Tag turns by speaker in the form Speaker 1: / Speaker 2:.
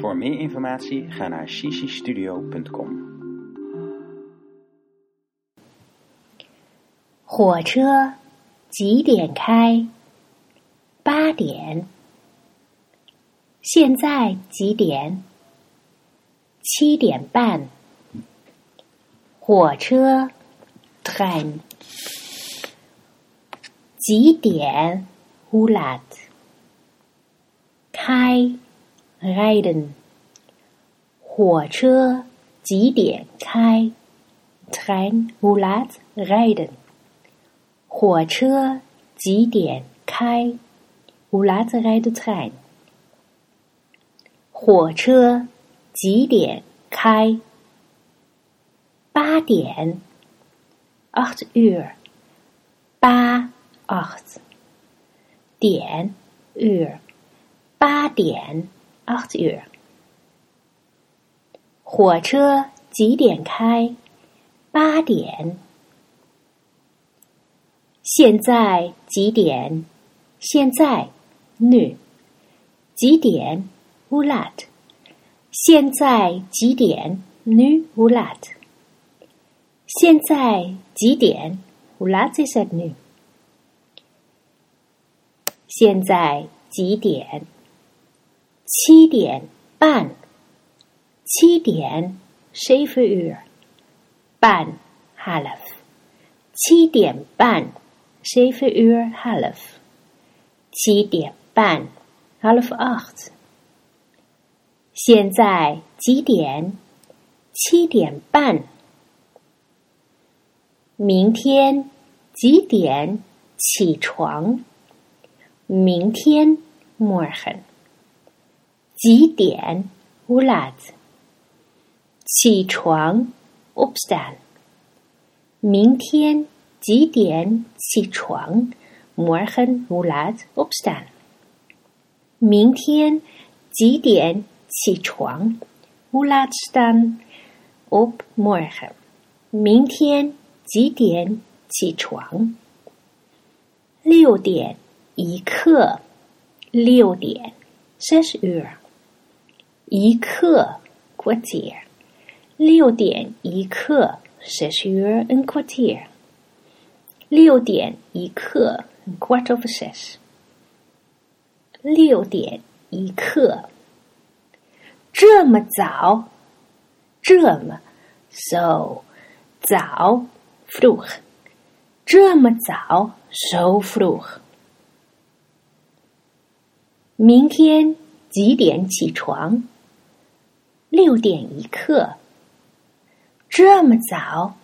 Speaker 1: Voor meer informatie ga naar shishistudio.com.
Speaker 2: 火车几点开？八点。现在几点？七点半。火车 （train） 几点？Hoe laat？开 （rijden） 火车几点开？Train, hoe laat rijden？火车几点开？Hoe laat rijdt de trein？火车几点开？八点，acht uur。八，acht。点，uur。八点，acht uur。火车几点开？八点。现在几点？现在，nu。几点？Hoe laat？现在几点？Nu hoe laat？现在几点？Hoe laat is het nu？现在几点？七点半。七点，zeven uur。半，half。七点半，zeven uur half。七点半，half acht。现在几点？七点半。明天几点起床？明天，morgen。几点？Hoe laat？起床，opstaan。明天几点起床？Morgen hoe laat opstaan？明天几点起床？Hoe laat staan op morgen？明天几点起床？六点一刻，六点，zes u r。一刻，kwartier。六点一刻，zes uur een kwartier。六点一刻，een kwart over zes。六点一刻，这么早？这么，so 早，vroeg。这么早，so vroeg。明天几点起床？六点一刻。这么早